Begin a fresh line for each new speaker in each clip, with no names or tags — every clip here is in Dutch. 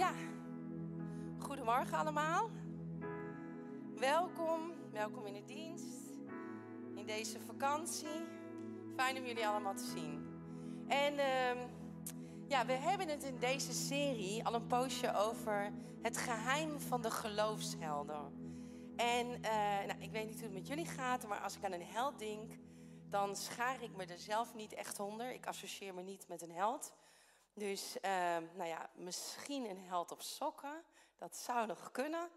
Ja, goedemorgen allemaal. Welkom, welkom in de dienst. In deze vakantie. Fijn om jullie allemaal te zien. En ehm, ja, we hebben het in deze serie al een poosje over het geheim van de geloofshelden. En eh, nou, ik weet niet hoe het met jullie gaat, maar als ik aan een held denk, dan schaar ik me er zelf niet echt onder. Ik associeer me niet met een held. Dus ehm, nou ja, misschien een held op sokken. Dat zou nog kunnen.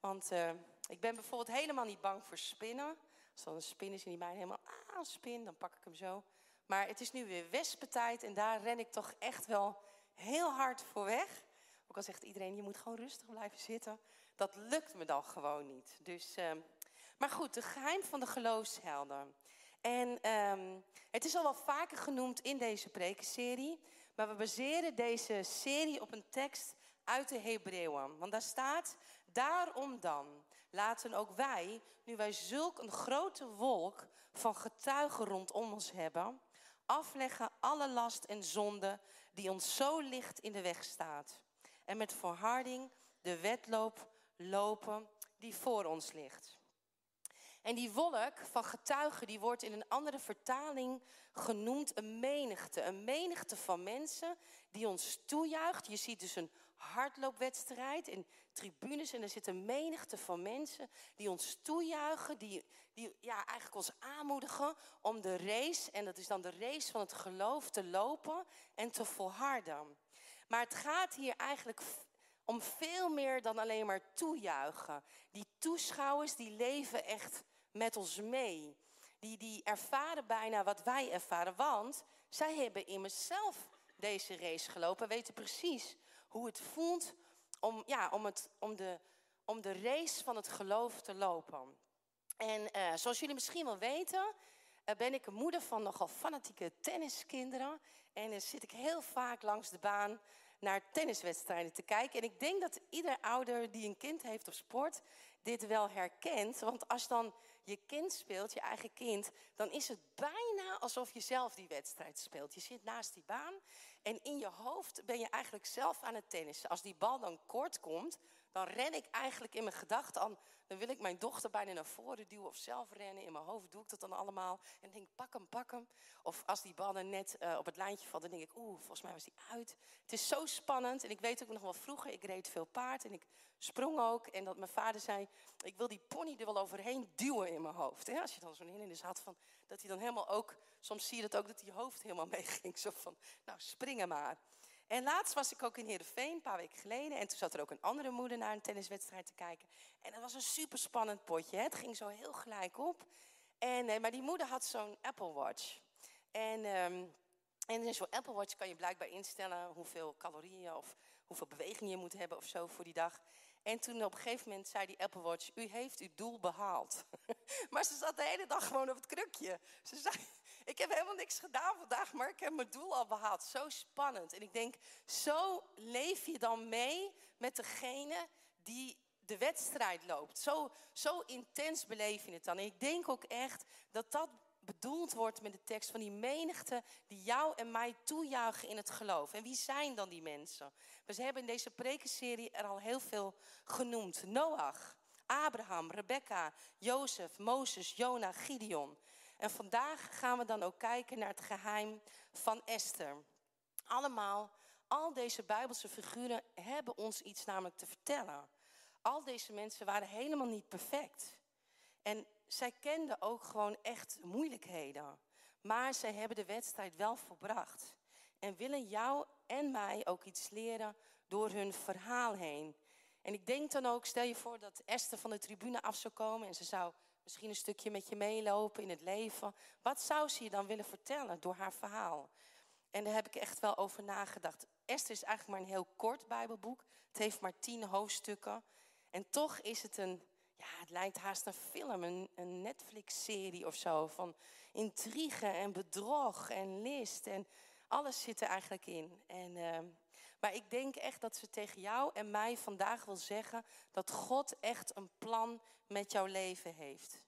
Want uh, ik ben bijvoorbeeld helemaal niet bang voor spinnen. Als dan een spin is en die mij helemaal ah, spin, dan pak ik hem zo. Maar het is nu weer wespentijd en daar ren ik toch echt wel heel hard voor weg. Ook al zegt iedereen, je moet gewoon rustig blijven zitten. Dat lukt me dan gewoon niet. Dus, uh, maar goed, de geheim van de geloofshelden. En het is al wel vaker genoemd in deze prekenserie. Maar we baseren deze serie op een tekst uit de Hebreeën. Want daar staat, daarom dan laten ook wij, nu wij zulk een grote wolk van getuigen rondom ons hebben, afleggen alle last en zonde die ons zo licht in de weg staat. En met volharding de wedloop lopen die voor ons ligt. En die wolk van getuigen, die wordt in een andere vertaling genoemd een menigte. Een menigte van mensen die ons toejuicht. Je ziet dus een hardloopwedstrijd in tribunes en er zit een menigte van mensen die ons toejuichen, die, die ja, eigenlijk ons aanmoedigen om de race, en dat is dan de race van het geloof, te lopen en te volharden. Maar het gaat hier eigenlijk om veel meer dan alleen maar toejuichen. Die toeschouwers die leven echt met ons mee. Die, die ervaren bijna wat wij ervaren. Want zij hebben immers zelf deze race gelopen. Weten precies hoe het voelt om, ja, om, het, om, de, om de race van het geloof te lopen. En uh, zoals jullie misschien wel weten, uh, ben ik een moeder van nogal fanatieke tenniskinderen. En dan zit ik heel vaak langs de baan naar tenniswedstrijden te kijken. En ik denk dat ieder ouder die een kind heeft op sport dit wel herkent. Want als dan je kind speelt, je eigen kind, dan is het bijna alsof je zelf die wedstrijd speelt. Je zit naast die baan en in je hoofd ben je eigenlijk zelf aan het tennissen. Als die bal dan kort komt, dan ren ik eigenlijk in mijn gedachten aan. Dan wil ik mijn dochter bijna naar voren duwen of zelf rennen. In mijn hoofd doe ik dat dan allemaal. En denk, pak hem, pak hem. Of als die bal dan net uh, op het lijntje valt, dan denk ik, oeh, volgens mij was die uit. Het is zo spannend. En ik weet ook nog wel vroeger, ik reed veel paard en ik sprong ook. En dat mijn vader zei, ik wil die pony er wel overheen duwen in mijn hoofd. Hè? Als je dan zo'n hindernis had, van, dat hij dan helemaal ook... Soms zie je dat ook, dat die hoofd helemaal meeging. Zo van, nou, springen maar. En laatst was ik ook in Heerenveen, een paar weken geleden. En toen zat er ook een andere moeder naar een tenniswedstrijd te kijken. En dat was een super spannend potje. Het ging zo heel gelijk op. En, eh, maar die moeder had zo'n Apple Watch. En, um, en in zo'n Apple Watch kan je blijkbaar instellen hoeveel calorieën of hoeveel beweging je moet hebben of zo voor die dag. En toen op een gegeven moment zei die Apple Watch, u heeft uw doel behaald. maar ze zat de hele dag gewoon op het krukje. Ze zei, ik heb helemaal niks gedaan vandaag, maar ik heb mijn doel al behaald. Zo spannend. En ik denk, zo leef je dan mee met degene die de wedstrijd loopt. Zo, zo intens beleef je het dan. En ik denk ook echt dat dat bedoeld wordt met de tekst van die menigte die jou en mij toejuichen in het geloof. En wie zijn dan die mensen? We hebben in deze prekenserie er al heel veel genoemd. Noach, Abraham, Rebecca, Jozef, Mozes, Jona, Gideon. En vandaag gaan we dan ook kijken naar het geheim van Esther. Allemaal, al deze Bijbelse figuren hebben ons iets namelijk te vertellen. Al deze mensen waren helemaal niet perfect. En zij kenden ook gewoon echt moeilijkheden. Maar zij hebben de wedstrijd wel volbracht. En willen jou en mij ook iets leren door hun verhaal heen. En ik denk dan ook, stel je voor dat Esther van de tribune af zou komen en ze zou misschien een stukje met je meelopen in het leven. Wat zou ze je dan willen vertellen door haar verhaal? En daar heb ik echt wel over nagedacht. Esther is eigenlijk maar een heel kort Bijbelboek. Het heeft maar tien hoofdstukken. En toch is het een ja, het lijkt haast een film, een, een Netflix-serie of zo. Van intrigue en bedrog en list en alles zit er eigenlijk in. En, uh, maar ik denk echt dat ze tegen jou en mij vandaag wil zeggen dat God echt een plan met jouw leven heeft.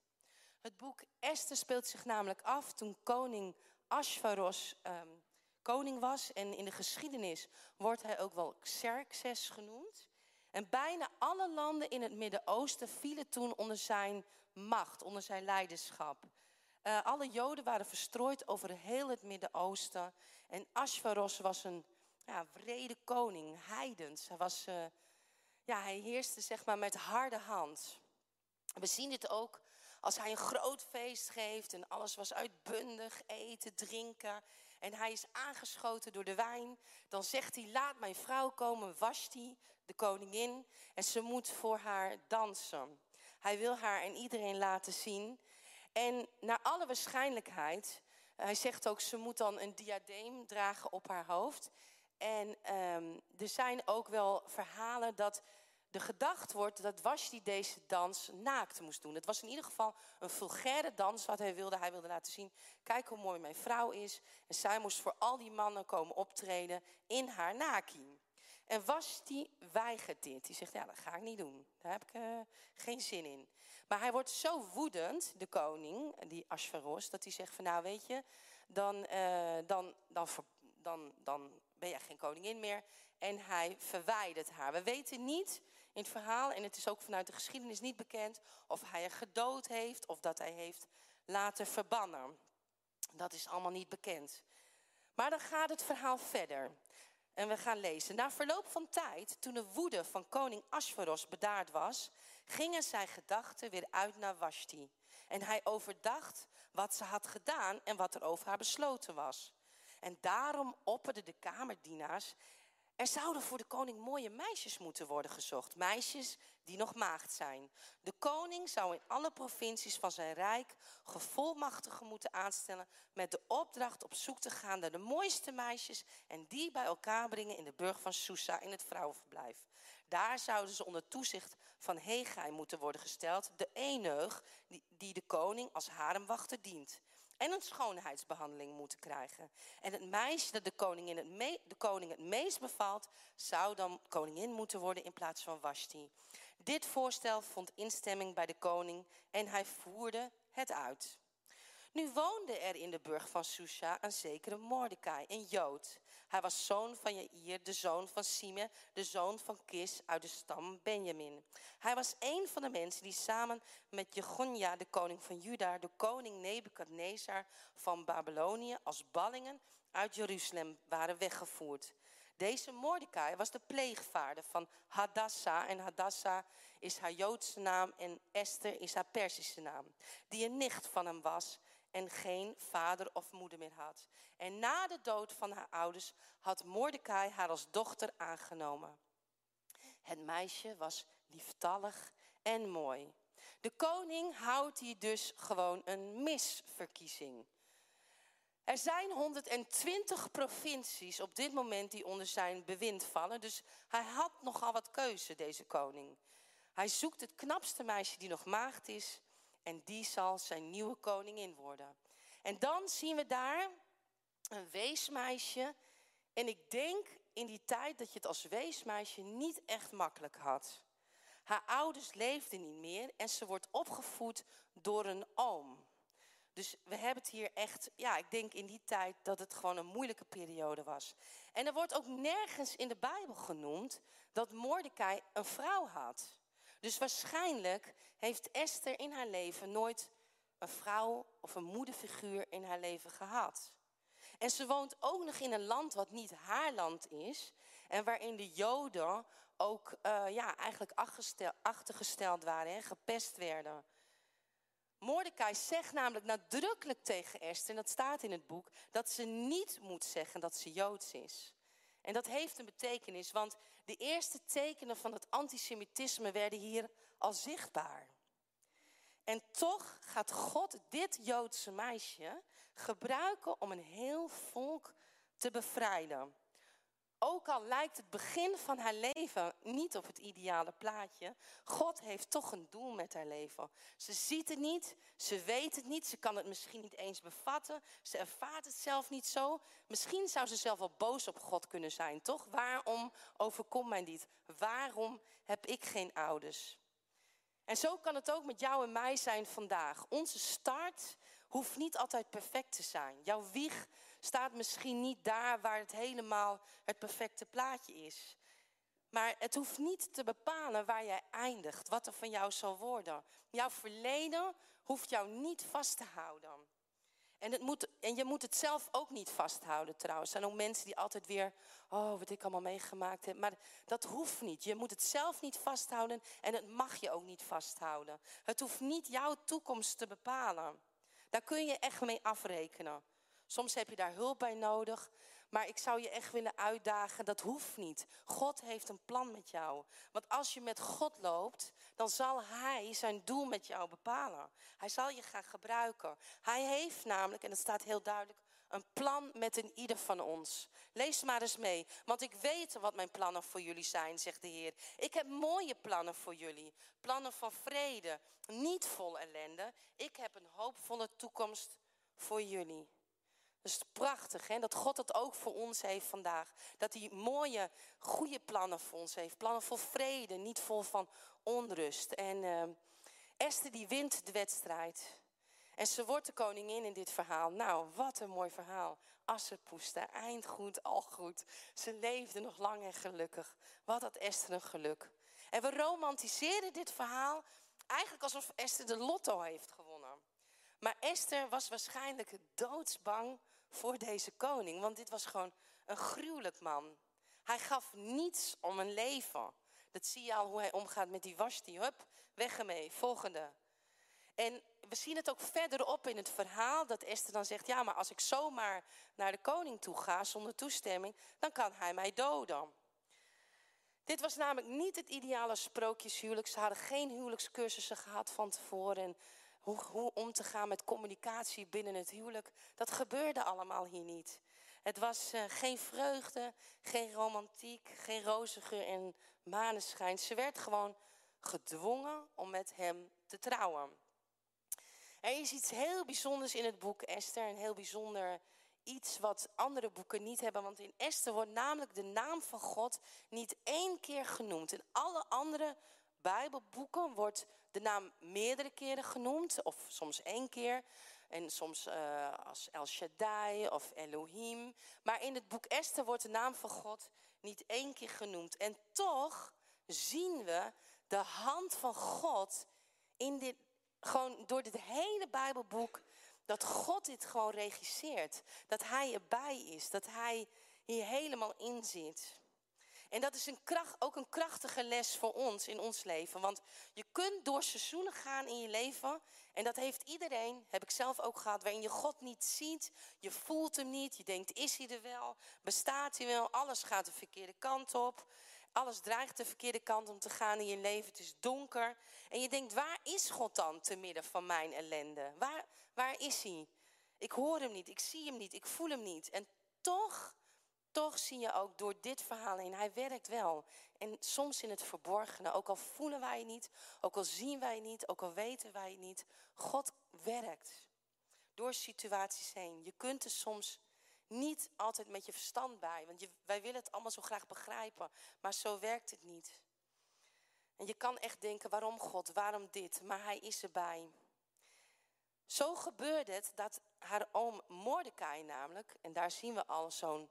Het boek Esther speelt zich namelijk af toen koning Ashvaros um, koning was. En in de geschiedenis wordt hij ook wel Xerxes genoemd. En bijna alle landen in het Midden-Oosten vielen toen onder zijn macht, onder zijn leiderschap. Uh, alle Joden waren verstrooid over heel het Midden-Oosten. En Ashvaros was een ja, wrede koning, heidens. Hij, was, uh, ja, hij heerste zeg maar met harde hand. We zien dit ook als hij een groot feest geeft en alles was uitbundig, eten, drinken. En hij is aangeschoten door de wijn. Dan zegt hij, laat mijn vrouw komen, Vashti, de koningin. En ze moet voor haar dansen. Hij wil haar en iedereen laten zien. En naar alle waarschijnlijkheid, hij zegt ook, ze moet dan een diadeem dragen op haar hoofd. En um, er zijn ook wel verhalen dat er gedacht wordt dat Vashti deze dans naakt moest doen. Het was in ieder geval een vulgaire dans wat hij wilde. Hij wilde laten zien, kijk hoe mooi mijn vrouw is. En zij moest voor al die mannen komen optreden in haar naki. En Vashti weigert dit. Die zegt, ja, dat ga ik niet doen. Daar heb ik uh, geen zin in. Maar hij wordt zo woedend, de koning, die Ashvaros, dat hij zegt van, nou weet je, dan, uh, dan, dan, dan, dan ben jij geen koningin meer. En hij verwijdert haar. We weten niet in het verhaal, en het is ook vanuit de geschiedenis niet bekend, of hij er gedood heeft of dat hij heeft laten verbannen. Dat is allemaal niet bekend. Maar dan gaat het verhaal verder. En we gaan lezen. Na verloop van tijd, toen de woede van koning Ashvaros bedaard was, gingen zijn gedachten weer uit naar Vashti. En hij overdacht wat ze had gedaan en wat er over haar besloten was. En daarom opperden de kamerdienaars er zouden voor de koning mooie meisjes moeten worden gezocht. Meisjes die nog maagd zijn. De koning zou in alle provincies van zijn rijk gevolmachtigen moeten aanstellen. met de opdracht op zoek te gaan naar de mooiste meisjes. en die bij elkaar brengen in de burg van Susa in het vrouwenverblijf. Daar zouden ze onder toezicht van Hegai moeten worden gesteld. de eneug die, die de koning als haremwachter dient en een schoonheidsbehandeling moeten krijgen. En het meisje dat de koningin het, de koning het meest bevalt, zou dan koningin moeten worden in plaats van Vashti. Dit voorstel vond instemming bij de koning en hij voerde het uit. Nu woonde er in de burg van Susha een zekere Mordecai, een Jood. Hij was zoon van Jair, de zoon van Sime, de zoon van Kis uit de stam Benjamin. Hij was een van de mensen die samen met Jegonja, de koning van Juda, de koning Nebukadnezar van Babylonië als ballingen uit Jeruzalem waren weggevoerd. Deze Mordecai was de pleegvader van Hadassah. En Hadassah is haar Joodse naam en Esther is haar Persische naam. Die een nicht van hem was en geen vader of moeder meer had. En na de dood van haar ouders had Mordecai haar als dochter aangenomen. Het meisje was lieftallig en mooi. De koning houdt hier dus gewoon een misverkiezing. Er zijn 120 provincies op dit moment die onder zijn bewind vallen. Dus hij had nogal wat keuze, deze koning. Hij zoekt het knapste meisje die nog maagd is. En die zal zijn nieuwe koningin worden. En dan zien we daar een weesmeisje. En ik denk in die tijd dat je het als weesmeisje niet echt makkelijk had. Haar ouders leefden niet meer en ze wordt opgevoed door een oom. Dus we hebben het hier echt, ja, ik denk in die tijd dat het gewoon een moeilijke periode was. En er wordt ook nergens in de Bijbel genoemd dat Mordecai een vrouw had. Dus waarschijnlijk heeft Esther in haar leven nooit een vrouw of een moederfiguur in haar leven gehad. En ze woont ook nog in een land wat niet haar land is. En waarin de Joden ook uh, ja, eigenlijk achtergesteld waren en gepest werden. Mordecai zegt namelijk nadrukkelijk tegen Esther, en dat staat in het boek, dat ze niet moet zeggen dat ze Joods is. En dat heeft een betekenis, want de eerste tekenen van het antisemitisme werden hier al zichtbaar. En toch gaat God dit Joodse meisje gebruiken om een heel volk te bevrijden. Ook al lijkt het begin van haar leven niet op het ideale plaatje, God heeft toch een doel met haar leven. Ze ziet het niet, ze weet het niet, ze kan het misschien niet eens bevatten, ze ervaart het zelf niet zo. Misschien zou ze zelf wel boos op God kunnen zijn, toch? Waarom overkomt mij dit? Waarom heb ik geen ouders? En zo kan het ook met jou en mij zijn vandaag. Onze start hoeft niet altijd perfect te zijn. Jouw wieg staat misschien niet daar waar het helemaal het perfecte plaatje is. Maar het hoeft niet te bepalen waar jij eindigt, wat er van jou zal worden. Jouw verleden hoeft jou niet vast te houden. En, het moet, en je moet het zelf ook niet vasthouden trouwens. Er zijn ook mensen die altijd weer, oh wat ik allemaal meegemaakt heb. Maar dat hoeft niet. Je moet het zelf niet vasthouden en het mag je ook niet vasthouden. Het hoeft niet jouw toekomst te bepalen. Daar kun je echt mee afrekenen. Soms heb je daar hulp bij nodig. Maar ik zou je echt willen uitdagen, dat hoeft niet. God heeft een plan met jou. Want als je met God loopt, dan zal Hij zijn doel met jou bepalen. Hij zal je gaan gebruiken. Hij heeft namelijk, en dat staat heel duidelijk, een plan met een ieder van ons. Lees maar eens mee, want ik weet wat mijn plannen voor jullie zijn, zegt de Heer. Ik heb mooie plannen voor jullie. Plannen van vrede, niet vol ellende. Ik heb een hoopvolle toekomst voor jullie. Dat is prachtig, hè? dat God dat ook voor ons heeft vandaag. Dat hij mooie, goede plannen voor ons heeft. Plannen voor vrede, niet vol van onrust. En uh, Esther die wint de wedstrijd. En ze wordt de koningin in dit verhaal. Nou, wat een mooi verhaal. Assepoester, eind goed, al goed. Ze leefde nog lang en gelukkig. Wat had Esther een geluk. En we romantiseren dit verhaal eigenlijk alsof Esther de lotto heeft gewonnen. Maar Esther was waarschijnlijk doodsbang voor deze koning. Want dit was gewoon een gruwelijk man. Hij gaf niets om een leven. Dat zie je al hoe hij omgaat met die Washti. Hup, weg ermee, volgende. En we zien het ook verderop in het verhaal dat Esther dan zegt: Ja, maar als ik zomaar naar de koning toe ga zonder toestemming, dan kan hij mij doden. Dit was namelijk niet het ideale sprookjeshuwelijk. Ze hadden geen huwelijkscursussen gehad van tevoren. En hoe, hoe om te gaan met communicatie binnen het huwelijk. Dat gebeurde allemaal hier niet. Het was uh, geen vreugde, geen romantiek, geen roziger en maneschijn. Ze werd gewoon gedwongen om met hem te trouwen. Er is iets heel bijzonders in het boek Esther. Een heel bijzonder iets wat andere boeken niet hebben. Want in Esther wordt namelijk de naam van God niet één keer genoemd. In alle andere Bijbelboeken wordt de naam meerdere keren genoemd, of soms één keer. En soms uh, als El Shaddai of Elohim. Maar in het boek Esther wordt de naam van God niet één keer genoemd. En toch zien we de hand van God in dit, gewoon door dit hele Bijbelboek. Dat God dit gewoon regisseert. Dat Hij erbij is. Dat Hij hier helemaal in zit. En dat is een kracht, ook een krachtige les voor ons in ons leven. Want je kunt door seizoenen gaan in je leven. En dat heeft iedereen, heb ik zelf ook gehad, waarin je God niet ziet. Je voelt hem niet. Je denkt, is hij er wel? Bestaat hij wel? Alles gaat de verkeerde kant op. Alles dreigt de verkeerde kant om te gaan in je leven. Het is donker. En je denkt, waar is God dan te midden van mijn ellende? Waar, waar is hij? Ik hoor hem niet, ik zie hem niet, ik voel hem niet. En toch toch zie je ook door dit verhaal heen, hij werkt wel. En soms in het verborgene, ook al voelen wij het niet, ook al zien wij het niet, ook al weten wij het niet. God werkt door situaties heen. Je kunt er soms niet altijd met je verstand bij, want je, wij willen het allemaal zo graag begrijpen, maar zo werkt het niet. En je kan echt denken, waarom God, waarom dit? Maar hij is erbij. Zo gebeurde het dat haar oom Mordecai namelijk, en daar zien we al zo'n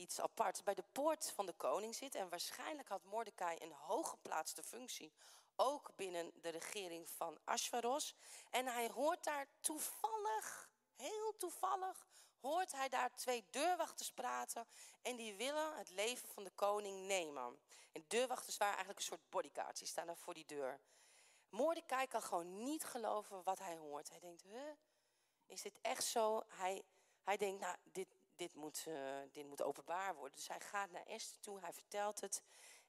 iets apart, bij de poort van de koning zit. En waarschijnlijk had Mordecai een hooggeplaatste functie, ook binnen de regering van Ashvaros. En hij hoort daar toevallig, heel toevallig, hoort hij daar twee deurwachters praten. En die willen het leven van de koning nemen. En deurwachters waren eigenlijk een soort bodyguards, die staan daar voor die deur. Mordecai kan gewoon niet geloven wat hij hoort. Hij denkt, huh, is dit echt zo? Hij, hij denkt, nou, dit, dit moet, uh, dit moet openbaar worden. Dus hij gaat naar Esther toe, hij vertelt het.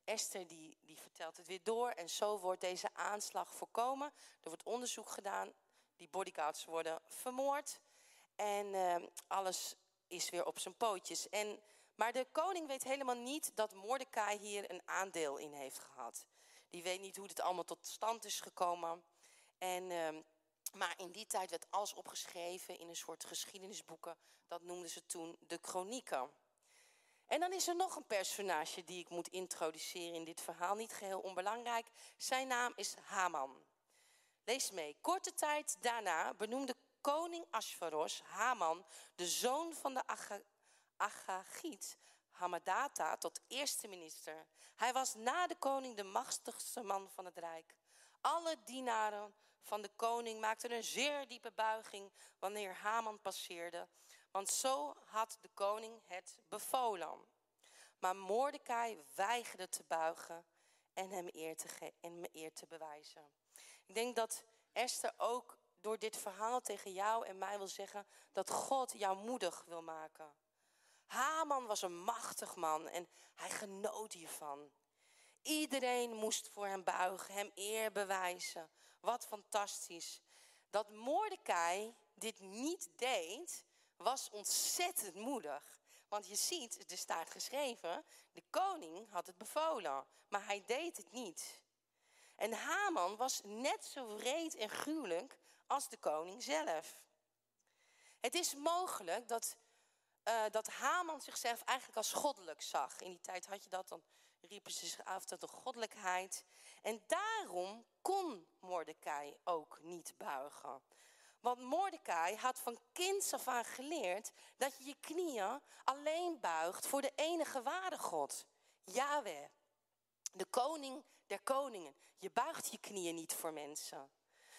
Esther die, die vertelt het weer door en zo wordt deze aanslag voorkomen. Er wordt onderzoek gedaan, die bodyguards worden vermoord en uh, alles is weer op zijn pootjes. En, maar de koning weet helemaal niet dat Mordecai hier een aandeel in heeft gehad. Die weet niet hoe dit allemaal tot stand is gekomen. En uh, maar in die tijd werd alles opgeschreven in een soort geschiedenisboeken. Dat noemden ze toen de chronieken. En dan is er nog een personage die ik moet introduceren in dit verhaal. Niet geheel onbelangrijk. Zijn naam is Haman. Lees mee. Korte tijd daarna benoemde koning Ashvaros Haman, de zoon van de Agagiet, Hamadata, tot eerste minister. Hij was na de koning de machtigste man van het rijk. Alle dienaren van de koning maakten een zeer diepe buiging wanneer Haman passeerde, want zo had de koning het bevolen. Maar Mordecai weigerde te buigen en hem eer te, en eer te bewijzen. Ik denk dat Esther ook door dit verhaal tegen jou en mij wil zeggen dat God jou moedig wil maken. Haman was een machtig man en hij genoot hiervan. Iedereen moest voor hem buigen, hem eer bewijzen. Wat fantastisch. Dat Mordecai dit niet deed, was ontzettend moedig. Want je ziet, er staat geschreven, de koning had het bevolen, maar hij deed het niet. En Haman was net zo wreed en gruwelijk als de koning zelf. Het is mogelijk dat, uh, dat Haman zichzelf eigenlijk als goddelijk zag. In die tijd had je dat, dan riepen ze zich af tot de goddelijkheid. En daarom kon Mordecai ook niet buigen. Want Mordecai had van kinds af aan geleerd dat je je knieën alleen buigt voor de enige ware God, Yahweh. De koning der koningen. Je buigt je knieën niet voor mensen.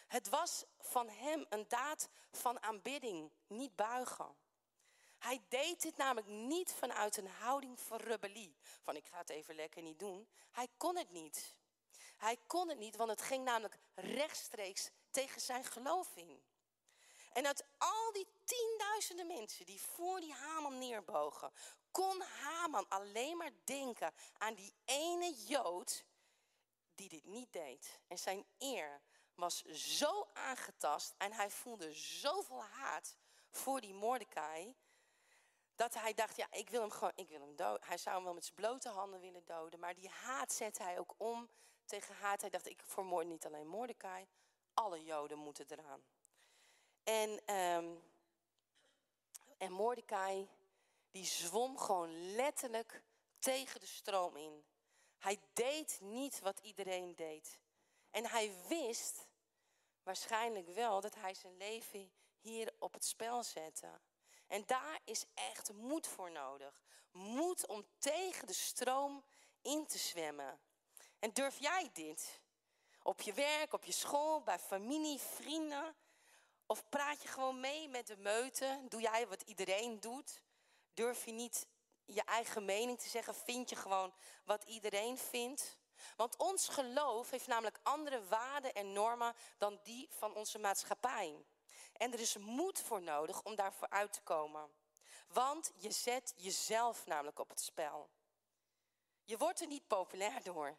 Het was van hem een daad van aanbidding, niet buigen. Hij deed dit namelijk niet vanuit een houding van rebellie. Van ik ga het even lekker niet doen. Hij kon het niet. Hij kon het niet, want het ging namelijk rechtstreeks tegen zijn geloof in. En uit al die tienduizenden mensen die voor die Haman neerbogen, kon Haman alleen maar denken aan die ene Jood die dit niet deed. En zijn eer was zo aangetast en hij voelde zoveel haat voor die Mordecai. Dat hij dacht, ja, ik wil hem gewoon, ik wil hem doden. Hij zou hem wel met zijn blote handen willen doden. Maar die haat zette hij ook om tegen haat. Hij dacht, ik vermoord niet alleen Mordecai. Alle Joden moeten eraan. En, um, en Mordecai, die zwom gewoon letterlijk tegen de stroom in. Hij deed niet wat iedereen deed. En hij wist waarschijnlijk wel dat hij zijn leven hier op het spel zette. En daar is echt moed voor nodig. Moed om tegen de stroom in te zwemmen. En durf jij dit? Op je werk, op je school, bij familie, vrienden? Of praat je gewoon mee met de meute? Doe jij wat iedereen doet? Durf je niet je eigen mening te zeggen? Vind je gewoon wat iedereen vindt? Want ons geloof heeft namelijk andere waarden en normen dan die van onze maatschappij. En er is moed voor nodig om daarvoor uit te komen. Want je zet jezelf namelijk op het spel. Je wordt er niet populair door.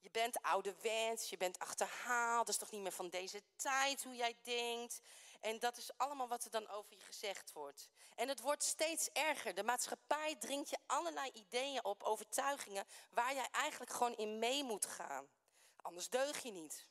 Je bent ouderwets, je bent achterhaald, dat is toch niet meer van deze tijd hoe jij denkt. En dat is allemaal wat er dan over je gezegd wordt. En het wordt steeds erger. De maatschappij dringt je allerlei ideeën op, overtuigingen, waar jij eigenlijk gewoon in mee moet gaan. Anders deug je niet.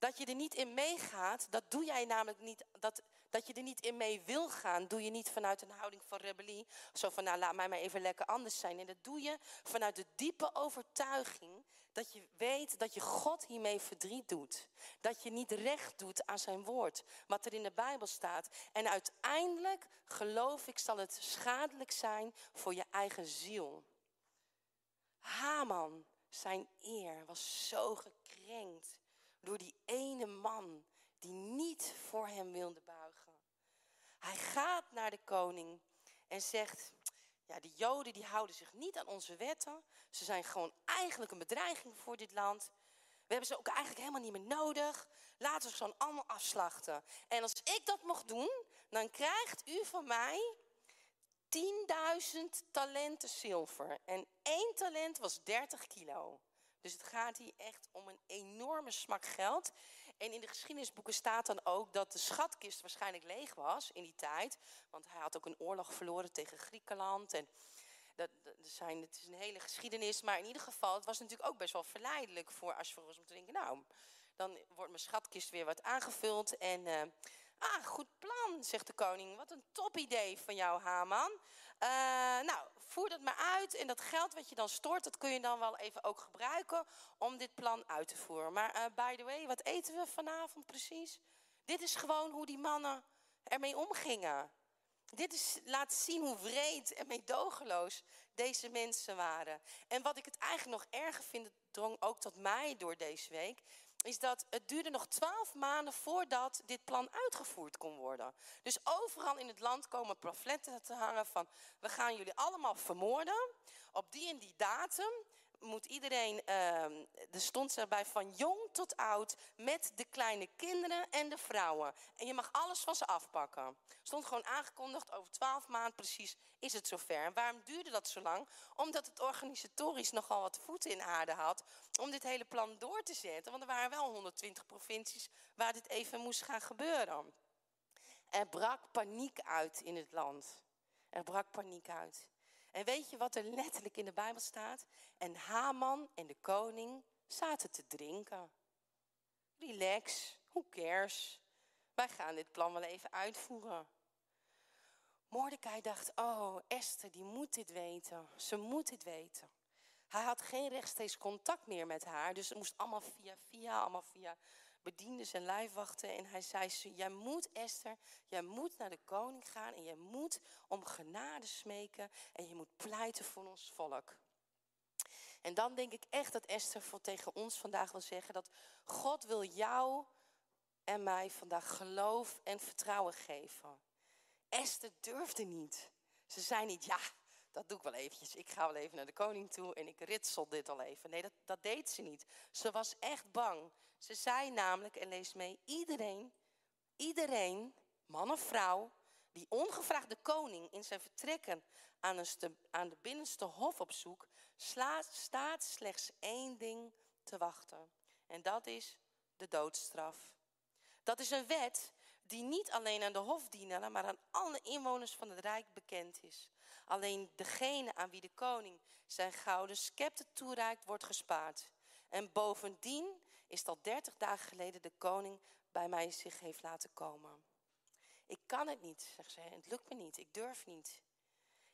Dat je er niet in meegaat, dat doe jij namelijk niet. Dat, dat je er niet in mee wil gaan, doe je niet vanuit een houding van rebellie. Zo van, nou laat mij maar even lekker anders zijn. En dat doe je vanuit de diepe overtuiging dat je weet dat je God hiermee verdriet doet. Dat je niet recht doet aan zijn woord, wat er in de Bijbel staat. En uiteindelijk, geloof ik, zal het schadelijk zijn voor je eigen ziel. Haman, zijn eer was zo gekrenkt door die ene man die niet voor hem wilde buigen. Hij gaat naar de koning en zegt, ja, de Joden die houden zich niet aan onze wetten. Ze zijn gewoon eigenlijk een bedreiging voor dit land. We hebben ze ook eigenlijk helemaal niet meer nodig. Laten we ze gewoon allemaal afslachten. En als ik dat mocht doen, dan krijgt u van mij 10.000 talenten zilver. En één talent was 30 kilo. Dus het gaat hier echt om een enorme smak geld. En in de geschiedenisboeken staat dan ook dat de schatkist waarschijnlijk leeg was in die tijd. Want hij had ook een oorlog verloren tegen Griekenland. En dat, zijn, het is een hele geschiedenis. Maar in ieder geval, het was natuurlijk ook best wel verleidelijk voor Ashverus om te denken... nou, dan wordt mijn schatkist weer wat aangevuld. En uh, ah, goed plan, zegt de koning. Wat een top idee van jou, Haman. Uh, nou, voer dat maar uit. En dat geld wat je dan stort, dat kun je dan wel even ook gebruiken om dit plan uit te voeren. Maar uh, by the way, wat eten we vanavond precies? Dit is gewoon hoe die mannen ermee omgingen. Dit is, laat zien hoe wreed en meedogenloos deze mensen waren. En wat ik het eigenlijk nog erger vind, drong ook tot mij door deze week, is dat het duurde nog twaalf maanden voordat dit plan uitgevoerd kon worden. Dus overal in het land komen pamfletten te hangen van... we gaan jullie allemaal vermoorden op die en die datum moet iedereen, er stond erbij van jong tot oud, met de kleine kinderen en de vrouwen. En je mag alles van ze afpakken. Stond gewoon aangekondigd, over twaalf maanden precies is het zover. En waarom duurde dat zo lang? Omdat het organisatorisch nogal wat voeten in aarde had om dit hele plan door te zetten. Want er waren wel 120 provincies waar dit even moest gaan gebeuren. Er brak paniek uit in het land. Er brak paniek uit. En weet je wat er letterlijk in de Bijbel staat? En Haman en de koning zaten te drinken. Relax, who cares? Wij gaan dit plan wel even uitvoeren. Mordecai dacht, oh, Esther, die moet dit weten. Ze moet dit weten. Hij had geen rechtstreeks contact meer met haar. Dus het moest allemaal via via, allemaal via bediendes en lijfwachten. En hij zei, jij moet Esther, jij moet naar de koning gaan. En jij moet om genade smeken. En je moet pleiten voor ons volk. En dan denk ik echt dat Esther voor tegen ons vandaag wil zeggen... dat God wil jou en mij vandaag geloof en vertrouwen geven. Esther durfde niet. Ze zei niet, ja, dat doe ik wel eventjes. Ik ga wel even naar de koning toe en ik ritsel dit al even. Nee, dat, dat deed ze niet. Ze was echt bang. Ze zei namelijk, en lees mee, iedereen, iedereen, man of vrouw, die ongevraagd de koning in zijn vertrekken aan, aan de binnenste hof op zoek, staat slechts één ding te wachten. En dat is de doodstraf. Dat is een wet die niet alleen aan de hofdienaren, maar aan alle inwoners van het Rijk bekend is. Alleen degene aan wie de koning zijn gouden scepter toereikt, wordt gespaard. En bovendien is dat dertig dagen geleden de koning bij mij zich heeft laten komen. Ik kan het niet, zegt ze. Het lukt me niet. Ik durf niet.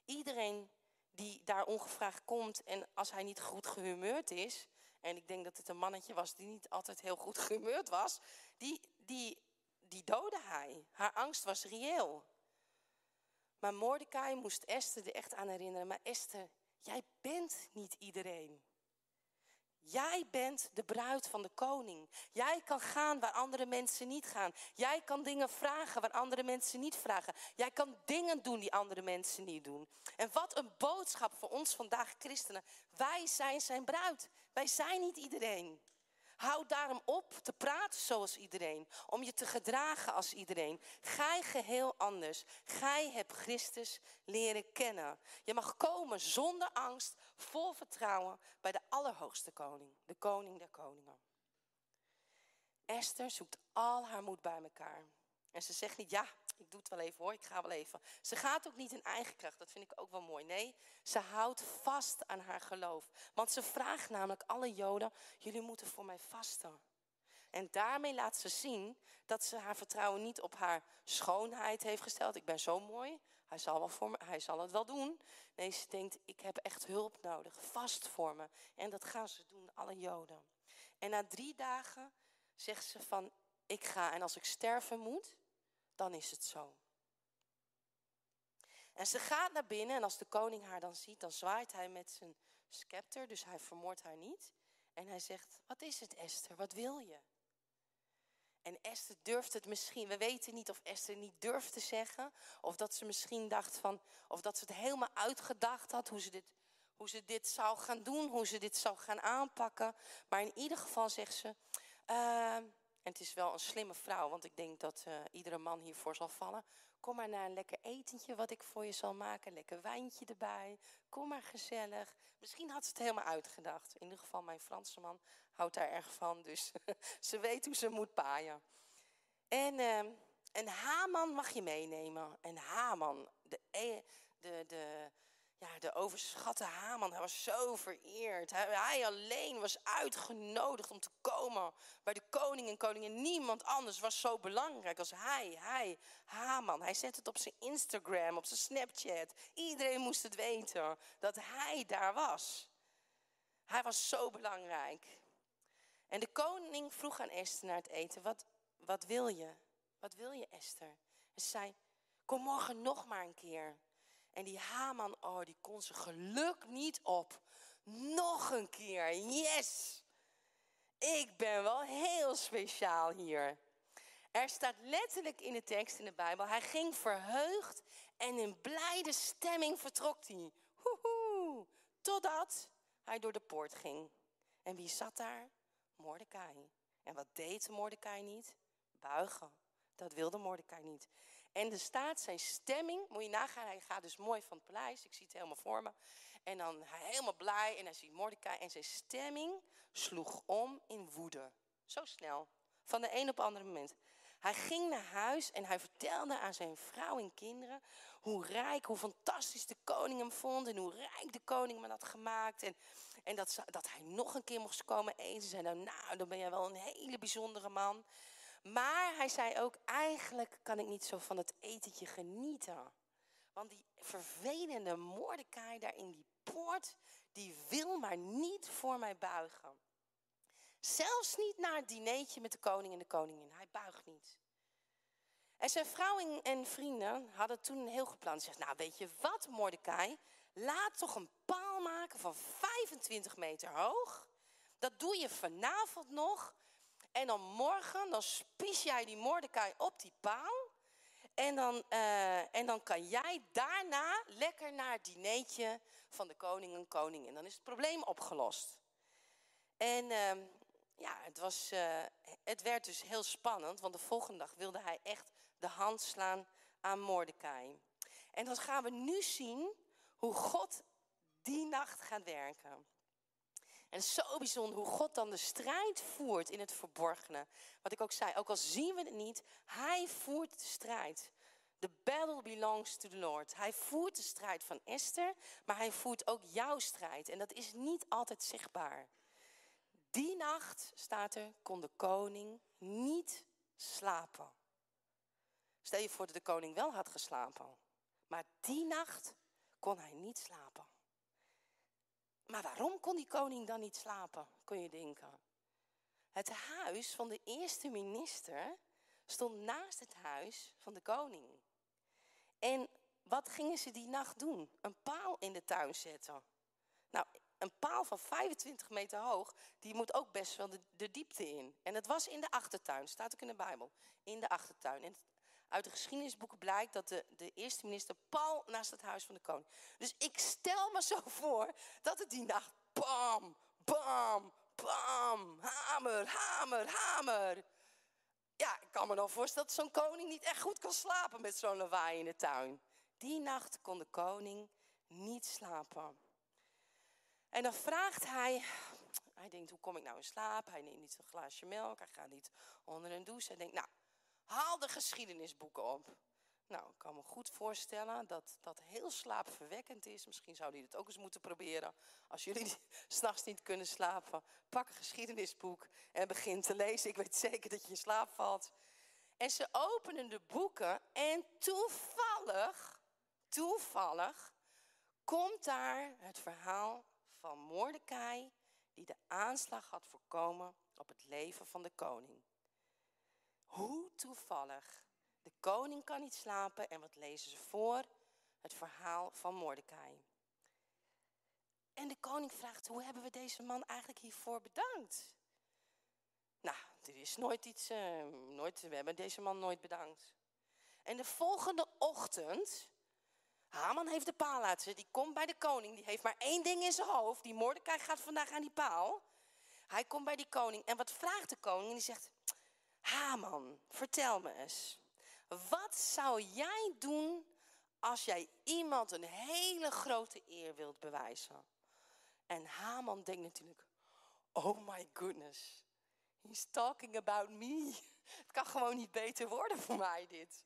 Iedereen die daar ongevraagd komt en als hij niet goed gehumeurd is... en ik denk dat het een mannetje was die niet altijd heel goed gehumeurd was... die, die, die doodde hij. Haar angst was reëel. Maar Mordecai moest Esther er echt aan herinneren. Maar Esther, jij bent niet iedereen. Jij bent de bruid van de koning. Jij kan gaan waar andere mensen niet gaan. Jij kan dingen vragen waar andere mensen niet vragen. Jij kan dingen doen die andere mensen niet doen. En wat een boodschap voor ons vandaag christenen. Wij zijn zijn bruid. Wij zijn niet iedereen. Hou daarom op te praten zoals iedereen. Om je te gedragen als iedereen. Gij geheel anders. Gij hebt Christus leren kennen. Je mag komen zonder angst, vol vertrouwen bij de Allerhoogste Koning. De Koning der Koningen. Esther zoekt al haar moed bij elkaar. En ze zegt niet, ja, ik doe het wel even hoor, ik ga wel even. Ze gaat ook niet in eigen kracht, dat vind ik ook wel mooi. Nee, ze houdt vast aan haar geloof. Want ze vraagt namelijk alle Joden, jullie moeten voor mij vasten. En daarmee laat ze zien dat ze haar vertrouwen niet op haar schoonheid heeft gesteld. Ik ben zo mooi, hij zal, wel voor me, hij zal het wel doen. Nee, ze denkt, ik heb echt hulp nodig, vast voor me. En dat gaan ze doen, alle Joden. En na drie dagen zegt ze van, ik ga en als ik sterven moet, dan is het zo. En ze gaat naar binnen en als de koning haar dan ziet, dan zwaait hij met zijn scepter, dus hij vermoordt haar niet. En hij zegt, wat is het Esther, wat wil je? En Esther durft het misschien, we weten niet of Esther niet durft te zeggen, of dat ze misschien dacht van, of dat ze het helemaal uitgedacht had, hoe ze dit, hoe ze dit zou gaan doen, hoe ze dit zou gaan aanpakken. Maar in ieder geval zegt ze, uh, en het is wel een slimme vrouw, want ik denk dat uh, iedere man hiervoor zal vallen. Kom maar naar een lekker etentje wat ik voor je zal maken. Lekker wijntje erbij. Kom maar gezellig. Misschien had ze het helemaal uitgedacht. In ieder geval, mijn Franse man houdt daar erg van. Dus ze weet hoe ze moet paaien. En, uh, en Haman mag je meenemen. En Haman, de, e, de, de, ja, de overschatte Haman, hij was zo vereerd. Hij, alleen was uitgenodigd om te komen bij de koning en koningin. Niemand anders was zo belangrijk als hij, hij, Haman. Hij zette het op zijn Instagram, op zijn Snapchat. Iedereen moest het weten dat hij daar was. Hij was zo belangrijk. En de koning vroeg aan Esther naar het eten, wat, wat wil je? Wat wil je, Esther? En ze zei, kom morgen nog maar een keer. En die Haman, oh, die kon zijn geluk niet op. Nog een keer, yes! Ik ben wel heel speciaal hier. Er staat letterlijk in de tekst in de Bijbel, hij ging verheugd en in blijde stemming vertrok hij. Hoehoe, totdat hij door de poort ging. En wie zat daar? Mordecai. En wat deed Mordecai niet? Buigen. Dat wilde Mordecai niet. En er staat zijn stemming, moet je nagaan, hij gaat dus mooi van het paleis, ik zie het helemaal voor me. En dan hij helemaal blij en hij ziet Mordecai en zijn stemming sloeg om in woede. Zo snel, van de een op het andere moment. Hij ging naar huis en hij vertelde aan zijn vrouw en kinderen hoe rijk, hoe fantastisch de koning hem vond en hoe rijk de koning hem had gemaakt. En, en dat, dat hij nog een keer mocht komen eten. Ze zeiden, nou, nou, dan ben jij wel een hele bijzondere man. Maar hij zei ook, eigenlijk kan ik niet zo van het etentje genieten. Want die vervelende Mordecai daar in die poort, die wil maar niet voor mij buigen. Zelfs niet naar het dineetje met de koning en de koningin. Hij buigt niet. En zijn vrouw en vrienden hadden toen een heel gepland. Ze zegt, nou weet je wat Mordecai, laat toch een paal maken van 25 meter hoog. Dat doe je vanavond nog. En dan morgen, dan spies jij die Mordecai op die paal. En dan, uh, en dan kan jij daarna lekker naar het dineetje van de koning en koningin. Dan is het probleem opgelost. En uh, ja, het, was, uh, het werd dus heel spannend, want de volgende dag wilde hij echt de hand slaan aan Mordecai. En dan gaan we nu zien hoe God die nacht gaat werken. En zo bijzonder hoe God dan de strijd voert in het verborgene. Wat ik ook zei, ook al zien we het niet, hij voert de strijd. The battle belongs to the Lord. Hij voert de strijd van Esther, maar hij voert ook jouw strijd. En dat is niet altijd zichtbaar. Die nacht, staat er, kon de koning niet slapen. Stel je voor dat de koning wel had geslapen. Maar die nacht kon hij niet slapen. Maar waarom kon die koning dan niet slapen, kun je denken. Het huis van de eerste minister stond naast het huis van de koning. En wat gingen ze die nacht doen? Een paal in de tuin zetten. Nou, een paal van 25 meter hoog, die moet ook best wel de, diepte in. En het was in de achtertuin, staat ook in de Bijbel. In de achtertuin. En uit de geschiedenisboeken blijkt dat de, de eerste minister pal naast het huis van de koning. Dus ik stel me zo voor dat het die nacht bam, bam, bam, hamer, hamer, hamer. Ja, ik kan me nog voorstellen dat zo'n koning niet echt goed kan slapen met zo'n lawaai in de tuin. Die nacht kon de koning niet slapen. En dan vraagt hij, hij denkt, hoe kom ik nou in slaap? Hij neemt niet een glaasje melk, hij gaat niet onder een douche. Hij denkt, nou, Haal de geschiedenisboeken op. Nou, ik kan me goed voorstellen dat dat heel slaapverwekkend is. Misschien zouden jullie het ook eens moeten proberen. Als jullie s'nachts niet kunnen slapen, pak een geschiedenisboek en begin te lezen. Ik weet zeker dat je in slaap valt. En ze openen de boeken en toevallig, toevallig, komt daar het verhaal van Mordecai die de aanslag had voorkomen op het leven van de koning. Hoe toevallig. De koning kan niet slapen en wat lezen ze voor? Het verhaal van Mordecai. En de koning vraagt, hoe hebben we deze man eigenlijk hiervoor bedankt? Nou, er is nooit iets, uh, nooit, we hebben deze man nooit bedankt. En de volgende ochtend, Haman heeft de paal laten die komt bij de koning, die heeft maar één ding in zijn hoofd, die Mordecai gaat vandaag aan die paal. Hij komt bij die koning en wat vraagt de koning? En die zegt, Haman, vertel me eens. Wat zou jij doen als jij iemand een hele grote eer wilt bewijzen? En Haman denkt natuurlijk, oh my goodness, he's talking about me. Het kan gewoon niet beter worden voor mij dit.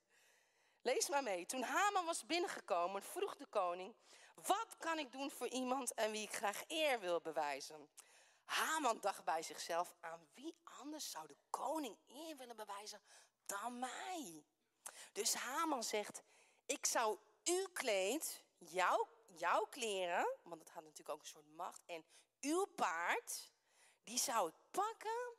Lees maar mee. Toen Haman was binnengekomen, vroeg de koning, wat kan ik doen voor iemand en wie ik graag eer wil bewijzen? Haman dacht bij zichzelf, aan wie anders zou de koning eer willen bewijzen dan mij? Dus Haman zegt, ik zou uw kleed, jouw, jouw kleren, want het had natuurlijk ook een soort macht, en uw paard, die zou ik pakken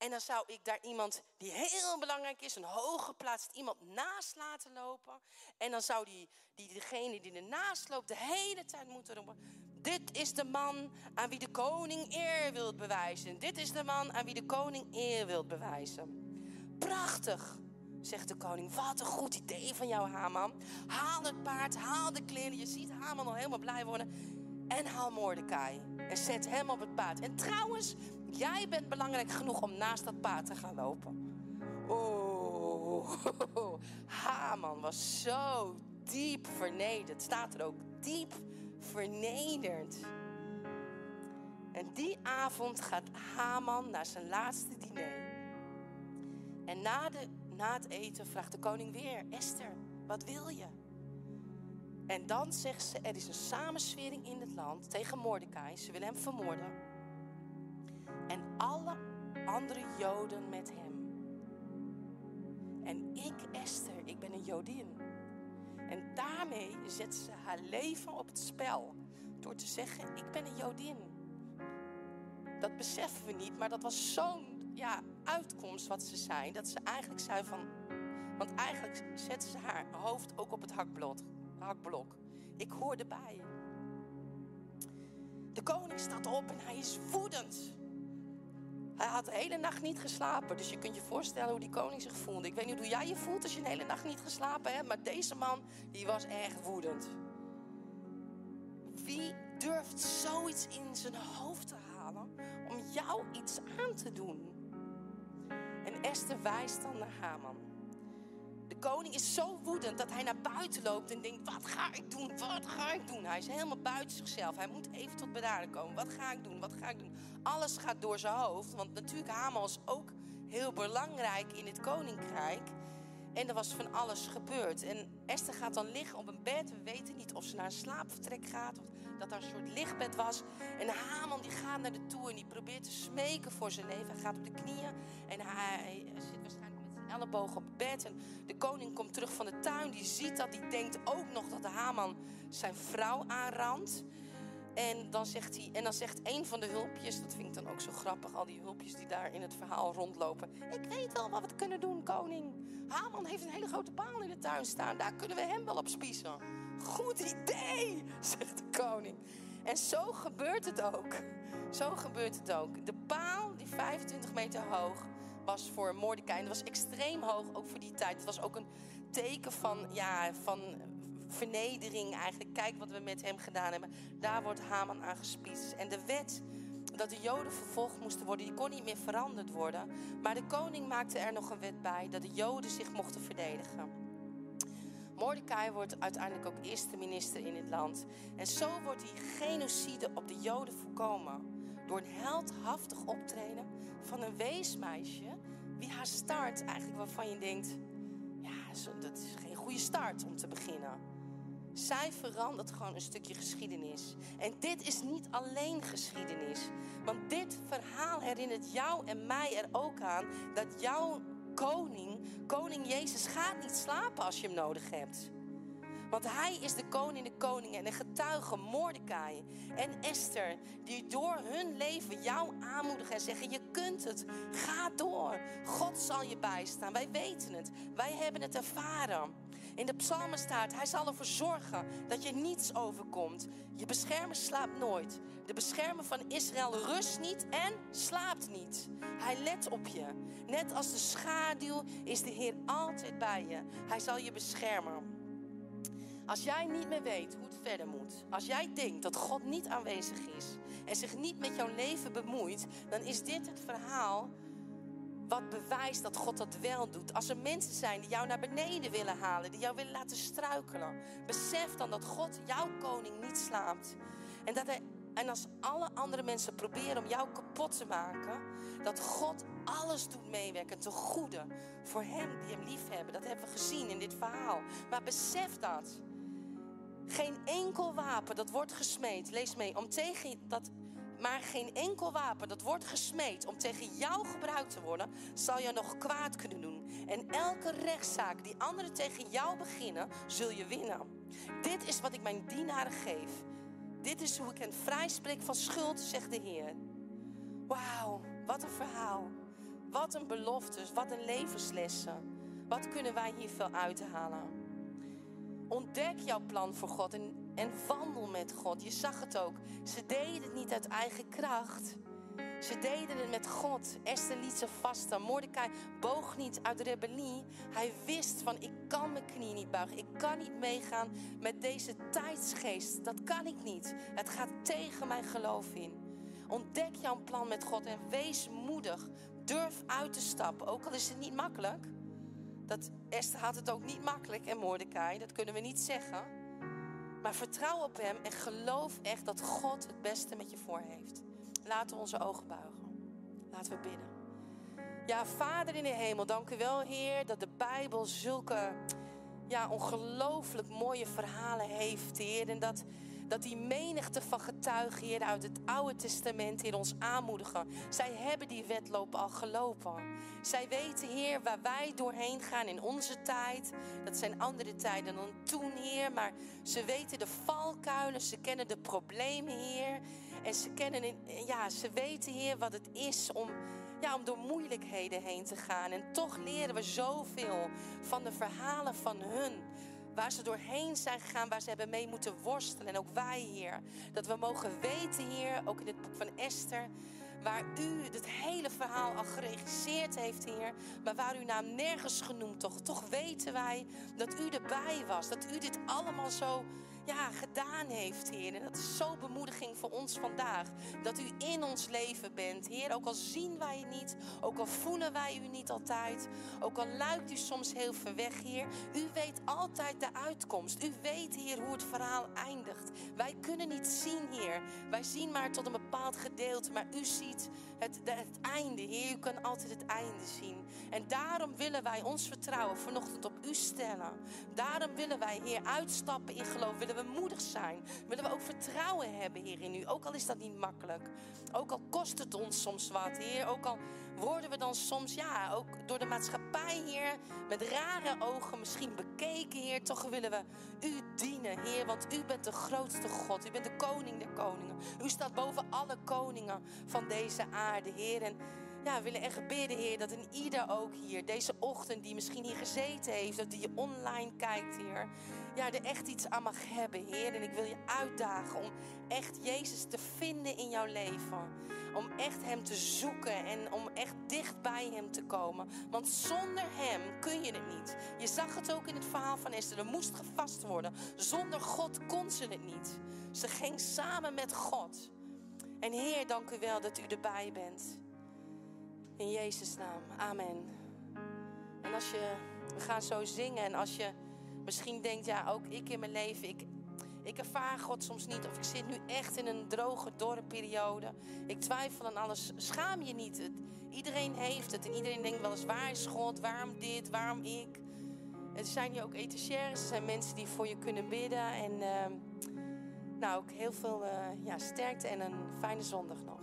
En dan zou ik daar iemand die heel belangrijk is, een hooggeplaatst iemand naast laten lopen. En dan zou die, die degene die ernaast loopt de hele tijd moeten roepen. Dit is de man aan wie de koning eer wilt bewijzen. Dit is de man aan wie de koning eer wilt bewijzen. Prachtig, zegt de koning. Wat een goed idee van jou, Haman. Haal het paard, haal de kleren. Je ziet Haman al helemaal blij worden. En haal Mordecai. En zet hem op het paard. En trouwens, jij bent belangrijk genoeg om naast dat paard te gaan lopen. Oh, Haman was zo diep vernederd. Staat er ook diep vernederd. En die avond gaat Haman naar zijn laatste diner. En na, de, na het eten vraagt de koning weer: Esther, wat wil je? En dan zegt ze: Er is een samenswering in het land tegen Mordecai. Ze willen hem vermoorden. Alle andere Joden met hem. En ik, Esther, ik ben een Jodin. En daarmee zet ze haar leven op het spel. Door te zeggen: Ik ben een Jodin. Dat beseffen we niet, maar dat was zo'n ja, uitkomst wat ze zei. Dat ze eigenlijk zei van. Want eigenlijk zette ze haar hoofd ook op het hakblok. hakblok. Ik hoor erbij. De koning staat op en hij is woedend. Hij had de hele nacht niet geslapen. Dus je kunt je voorstellen hoe die koning zich voelde. Ik weet niet hoe jij je voelt als je een hele nacht niet geslapen hebt. Maar deze man, die was echt woedend. Wie durft zoiets in zijn hoofd te halen om jou iets aan te doen? En Esther wijst dan naar Haman. Koning is zo woedend dat hij naar buiten loopt en denkt: Wat ga ik doen? Wat ga ik doen? Hij is helemaal buiten zichzelf. Hij moet even tot bedaren komen. Wat ga ik doen? Wat ga ik doen? Alles gaat door zijn hoofd. Want natuurlijk, Haman was ook heel belangrijk in het koninkrijk. En er was van alles gebeurd. En Esther gaat dan liggen op een bed. We weten niet of ze naar een slaapvertrek gaat. Of dat daar een soort lichtbed was. En Haman die gaat naar de toe en die probeert te smeken voor zijn leven. Hij gaat op de knieën. En hij zit waarschijnlijk elleboog op bed. En de koning komt terug van de tuin. Die ziet dat. Die denkt ook nog dat de Haman zijn vrouw aanrandt. En dan, zegt hij, en dan zegt een van de hulpjes, dat vind ik dan ook zo grappig, al die hulpjes die daar in het verhaal rondlopen. Ik weet wel wat we kunnen doen, koning. Haman heeft een hele grote paal in de tuin staan, daar kunnen we hem wel op spiezen. Goed idee, zegt de koning. En zo gebeurt het ook. Zo gebeurt het ook. De paal, die 25 meter hoog, was voor Mordecai. En dat was extreem hoog, ook voor die tijd. Het was ook een teken van, ja, van vernedering eigenlijk. Kijk wat we met hem gedaan hebben. Daar wordt Haman aan gespiest. En de wet dat de Joden vervolgd moesten worden, die kon niet meer veranderd worden. Maar de koning maakte er nog een wet bij dat de Joden zich mochten verdedigen. Mordecai wordt uiteindelijk ook eerste minister in het land. En zo wordt die genocide op de Joden voorkomen. Door een heldhaftig optreden van een weesmeisje. Haar start eigenlijk waarvan je denkt... Ja, dat is geen goede start om te beginnen. Zij verandert gewoon een stukje geschiedenis. En dit is niet alleen geschiedenis. Want dit verhaal herinnert jou en mij er ook aan dat jouw koning, koning Jezus, gaat niet slapen als je hem nodig hebt. Want hij is de koning de koningen en de getuige Mordecai en Esther. Die door hun leven jou aanmoedigen en zeggen: Je kunt het. Ga door. God zal je bijstaan. Wij weten het. Wij hebben het ervaren. In de psalmen staat, hij zal ervoor zorgen dat je niets overkomt. Je beschermer slaapt nooit. De beschermer van Israël rust niet en slaapt niet. Hij let op je. Net als de schaduw is de Heer altijd bij je. Hij zal je beschermen. Als jij niet meer weet hoe het verder moet, als jij denkt dat God niet aanwezig is en zich niet met jouw leven bemoeit, dan is dit het verhaal wat bewijst dat God dat wel doet. Als er mensen zijn die jou naar beneden willen halen, die jou willen laten struikelen, besef dan dat God jouw koning niet slaapt. En, dat hij, en als alle andere mensen proberen om jou kapot te maken, dat God alles doet meewerken ten goede voor hem die hem lief hebben. Dat hebben we gezien in dit verhaal. Maar besef dat. Geen enkel wapen dat wordt gesmeed, lees mee, om tegen dat maar geen enkel wapen dat wordt gesmeed om tegen jou gebruikt te worden, zal je nog kwaad kunnen doen. En elke rechtszaak die anderen tegen jou beginnen, zul je winnen. Dit is wat ik mijn dienaren geef. Dit is hoe ik hen vrijspreek van schuld, zegt de Heer. Wauw, wat een verhaal. Wat een beloftes, wat een levenslessen. Wat kunnen wij hier veel uithalen? Ontdek jouw plan voor God en, wandel met God. Je zag het ook. Ze deden het niet uit eigen kracht. Ze deden het met God. Esther liet ze vasten. Mordecai boog niet uit rebellie. Hij wist van ik kan mijn knie niet buigen. Ik kan niet meegaan met deze tijdsgeest. Dat kan ik niet. Het gaat tegen mijn geloof in. Ontdek jouw plan met God en wees moedig. Durf uit te stappen, ook al is het niet makkelijk. Dat Esther had het ook niet makkelijk en Mordecai, dat kunnen we niet zeggen. Maar vertrouw op hem en geloof echt dat God het beste met je voor heeft. Laten we onze ogen buigen. Laten we bidden. Ja, Vader in de hemel, dank u wel, Heer, dat de Bijbel zulke ja, ongelooflijk mooie verhalen heeft, Heer. En dat, dat die menigte van getuigen, Heer, uit het Oude Testament, Heer, ons aanmoedigen. Zij hebben die wedloop al gelopen. Zij weten, Heer, waar wij doorheen gaan in onze tijd. Dat zijn andere tijden dan toen, Heer. Maar ze weten de valkuilen, ze kennen de problemen, Heer. En ze, kennen, ja, ze weten, Heer, wat het is om, ja, om door moeilijkheden heen te gaan. En toch leren we zoveel van de verhalen van hun. Waar ze doorheen zijn gegaan, waar ze hebben mee moeten worstelen. En ook wij, Heer. Dat we mogen weten, Heer, ook in het boek van Esther waar u het hele verhaal al geregisseerd heeft, Heer. Maar waar uw naam nergens genoemd toch. Toch weten wij dat u erbij was. Dat u dit allemaal zo ja, gedaan heeft, Heer. En dat is zo bemoediging voor ons vandaag. Dat u in ons leven bent, Heer. Ook al zien wij u niet, ook al voelen wij u niet altijd, ook al luidt u soms heel ver weg, Heer. U weet altijd de uitkomst. U weet, Heer, hoe het verhaal eindigt. Wij kunnen niet zien, Heer. Wij zien maar tot een bepaald gedeelte, maar u ziet het, het einde, Heer. U kan altijd het einde zien. En daarom willen wij ons vertrouwen vanochtend op u stellen. Daarom willen wij, Heer, uitstappen in geloof. Willen we moedig zijn. Willen we ook vertrouwen hebben, Heer, in u. Ook al is dat niet makkelijk. Ook al kost het ons soms wat, Heer. Ook al worden we dan soms, ja, ook door de maatschappij, Heer, met rare ogen misschien bekeken, Heer. Toch willen we u dienen, Heer, want u bent de grootste God. U bent de koning der koningen. U staat boven alle koningen van deze aarde, Heer. En ja, we willen echt bidden, Heer, dat in ieder ook hier, deze ochtend die misschien hier gezeten heeft, of die online kijkt, Heer, ja, er echt iets aan mag hebben, Heer. En ik wil je uitdagen om echt Jezus te vinden in jouw leven. Om echt Hem te zoeken en om echt dicht bij Hem te komen. Want zonder Hem kun je het niet. Je zag het ook in het verhaal van Esther. Er moest gevast worden. Zonder God kon ze het niet. Ze ging samen met God. En Heer, dank u wel dat u erbij bent. In Jezus' naam. Amen. En als je, we gaan zo zingen en als je misschien denkt, ja, ook ik in mijn leven, ik, ik ervaar God soms niet. Of ik zit nu echt in een droge, dorre periode. Ik twijfel aan alles. Schaam je niet. Het, iedereen heeft het. En iedereen denkt wel eens, waar is God? Waarom dit? Waarom ik? Er zijn hier ook etagères. Er zijn mensen die voor je kunnen bidden. En uh, nou, ook heel veel uh, ja, sterkte en een fijne zondag nog.